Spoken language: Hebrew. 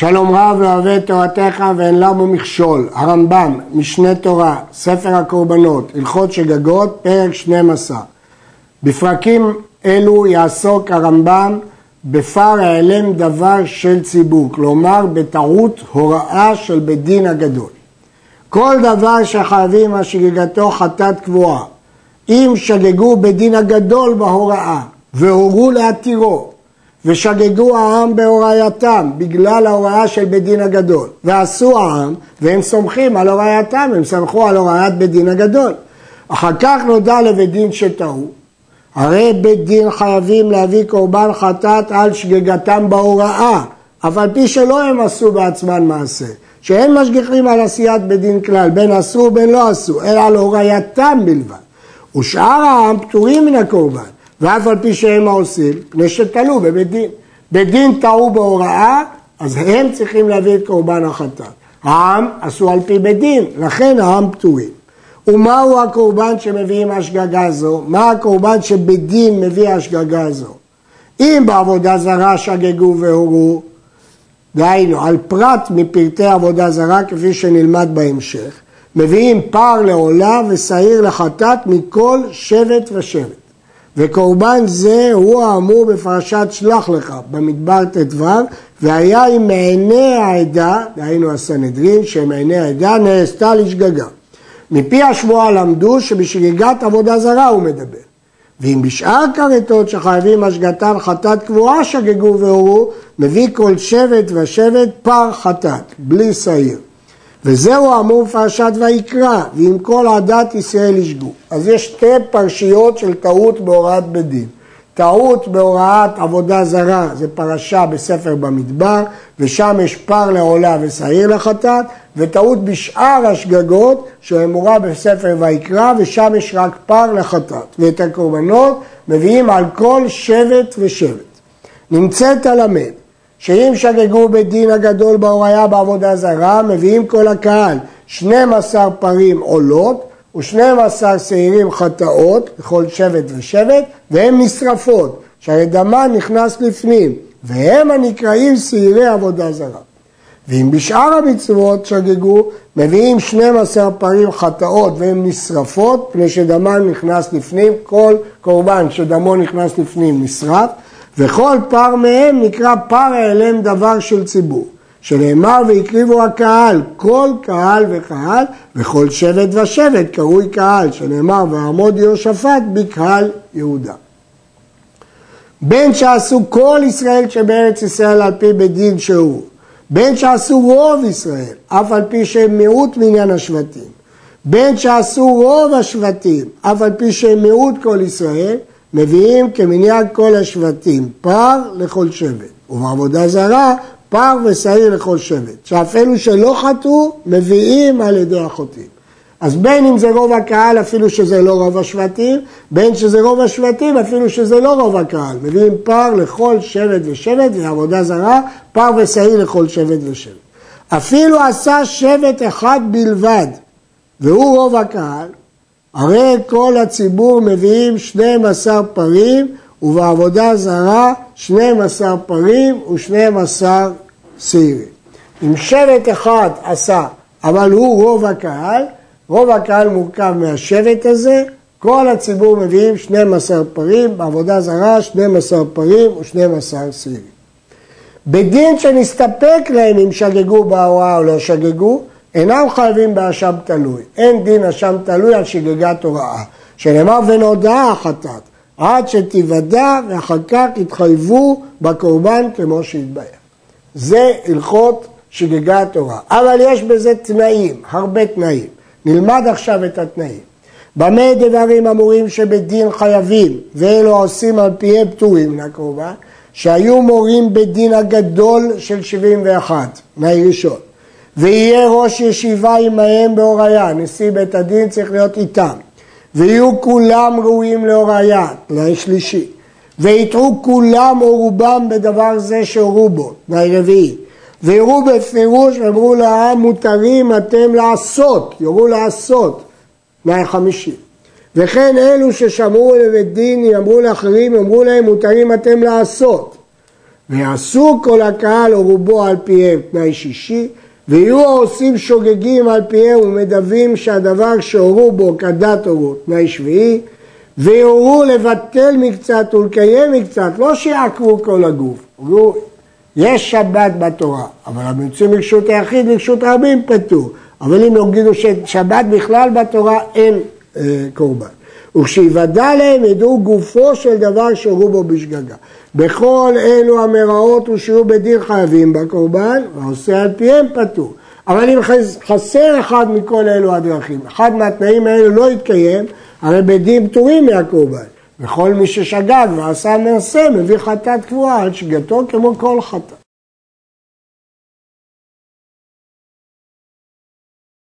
שלום רב לא אוהב את תורתך ואין למו מכשול, הרמב"ם, משנה תורה, ספר הקורבנות, הלכות שגגות, פרק 12. בפרקים אלו יעסוק הרמב"ם בפר העלם דבר של ציבור, כלומר בטעות הוראה של בית דין הגדול. כל דבר שחייבים על שגגתו חטאת קבועה, אם שגגו בית דין הגדול בהוראה והורו להתירו ושגגו העם בהוראייתם בגלל ההוראה של בית דין הגדול ועשו העם והם סומכים על הוראייתם, הם סמכו על הוראיית בית דין הגדול. אחר כך נודע לבית דין שטעו, הרי בית דין חייבים להביא קורבן חטאת על שגגתם בהוראה, אף על פי שלא הם עשו בעצמם מעשה, שאין משגיחים על עשיית בית דין כלל, בין עשו ובין לא עשו, אלא על הוראייתם בלבד. ושאר העם פטורים מן הקורבן. ואף על פי שהם העושים, פני שתלו בבית דין. בית דין טעו בהוראה, אז הם צריכים להביא את קורבן החטאת. העם עשו על פי בית דין, לכן העם פטורים. ומהו הקורבן שמביאים השגגה זו? מה הקורבן שבית דין מביא השגגה זו? אם בעבודה זרה שגגו והורו, דהיינו, על פרט מפרטי עבודה זרה כפי שנלמד בהמשך, מביאים פר לעולה ושעיר לחטאת מכל שבט ושבט. וקורבן זה הוא האמור בפרשת שלח לך במדבר ט"ו והיה עם מעיני העדה, דהיינו הסנהדרין, שמעיני העדה נעשתה לשגגה. מפי השמועה למדו שבשגגת עבודה זרה הוא מדבר. ואם בשאר כרתות שחייבים השגתן חטאת קבועה שגגו והורו, מביא כל שבט ושבט פר חטאת, בלי שעיר. וזהו אמור פרשת ויקרא, ועם כל עדת ישראל ישגו. אז יש שתי פרשיות של טעות בהוראת בית דין. טעות בהוראת עבודה זרה, זה פרשה בספר במדבר, ושם יש פר לעולה ושעיר לחטאת, וטעות בשאר השגגות, שאמורה בספר ויקרא, ושם יש רק פר לחטאת. ואת הקורבנות מביאים על כל שבט ושבט. נמצאת הלמד שאם שגגו בית דין הגדול בהוריה בעבודה זרה, מביאים כל הקהל 12 פרים עולות ו-12 שעירים חטאות, לכל שבט ושבט, והן נשרפות, שהרי נכנס לפנים, והם הנקראים שעירי עבודה זרה. ואם בשאר המצוות שגגו, מביאים 12 פרים חטאות והן נשרפות, פני שדמן נכנס לפנים, כל קורבן שדמו נכנס לפנים נשרף, וכל פר מהם נקרא פר העלם דבר של ציבור, שנאמר והקריבו הקהל, כל קהל וקהל, וכל שבט ושבט קרוי קהל, שנאמר ועמוד יהושפט בקהל יהודה. בין שעשו כל ישראל שבארץ ישראל על פי בית דין שהוא, בין שעשו רוב ישראל, אף על פי שהם מיעוט מניין השבטים, בין שעשו רוב השבטים, אף על פי שהם מיעוט כל ישראל, מביאים כמניין כל השבטים, פר לכל שבט, ובעבודה זרה פר ושעיר לכל שבט, שאף אלו שלא חטאו מביאים על ידי החוטאים. אז בין אם זה רוב הקהל אפילו שזה לא רוב השבטים, בין שזה רוב השבטים אפילו שזה לא רוב הקהל. מביאים פר לכל שבט ושבט ועבודה זרה, פר ושעיר לכל שבט ושבט. אפילו עשה שבט אחד בלבד, והוא רוב הקהל, הרי כל הציבור מביאים 12 פרים ובעבודה זרה 12 פרים ו-12 שעירים. אם שבט אחד עשה, אבל הוא רוב הקהל, רוב הקהל מורכב מהשבט הזה, כל הציבור מביאים 12 פרים, בעבודה זרה 12 פרים ו-12 שעירים. בדין שנסתפק להם אם שגגו בהוראה או לא שגגו, אינם חייבים באשם תלוי. אין דין אשם תלוי על שגגת הוראה. שנאמר ונודעה החטאת, עד שתיוודע ואחר כך יתחייבו בקורבן כמו שהתבהר. זה הלכות שגגת הוראה. אבל יש בזה תנאים, הרבה תנאים. נלמד עכשיו את התנאים. במה דברים אמורים שבדין חייבים ואלו עושים על פיהם פטורים מן שהיו מורים בדין הגדול של 71, תנאי ראשון. ויהיה ראש ישיבה עמהם בהוריה, נשיא בית הדין צריך להיות איתם, ויהיו כולם ראויים להוריה, תנאי שלישי, ויתרו כולם או רובם בדבר זה שהורו בו, תנאי רביעי, ויראו בפירוש ואמרו לעם מותרים אתם לעשות, יורו לעשות, תנאי חמישי. וכן אלו ששמעו לבית דין יאמרו לאחרים, יאמרו להם מותרים אתם לעשות. ויעשו כל הקהל או רובו על פיהם תנאי שישי, ויהיו העושים שוגגים על פיהם ומדווים שהדבר שהורו בו כדת הורו תנאי שביעי, ויורו לבטל מקצת ולקיים מקצת, לא שיעקרו כל הגוף. אמרו, יש שבת בתורה, אבל הם יוצאים לרשות היחיד, לרשות רבים פטור. אבל אם יגידו ששבת בכלל בתורה אין אה, קורבן. וכשיוודע להם ידעו גופו של דבר שהורו בו בשגגה. בכל אלו המראות ושיהיו בדין חייבים בקורבן, והעושה על פיהם פטור. אבל אם חסר אחד מכל אלו הדרכים, אחד מהתנאים האלו לא יתקיים, הרי בדין פטורים מהקורבן. וכל מי ששגג ועשה מעשה מביא חטאת קבועה על שגתו כמו כל חטאת.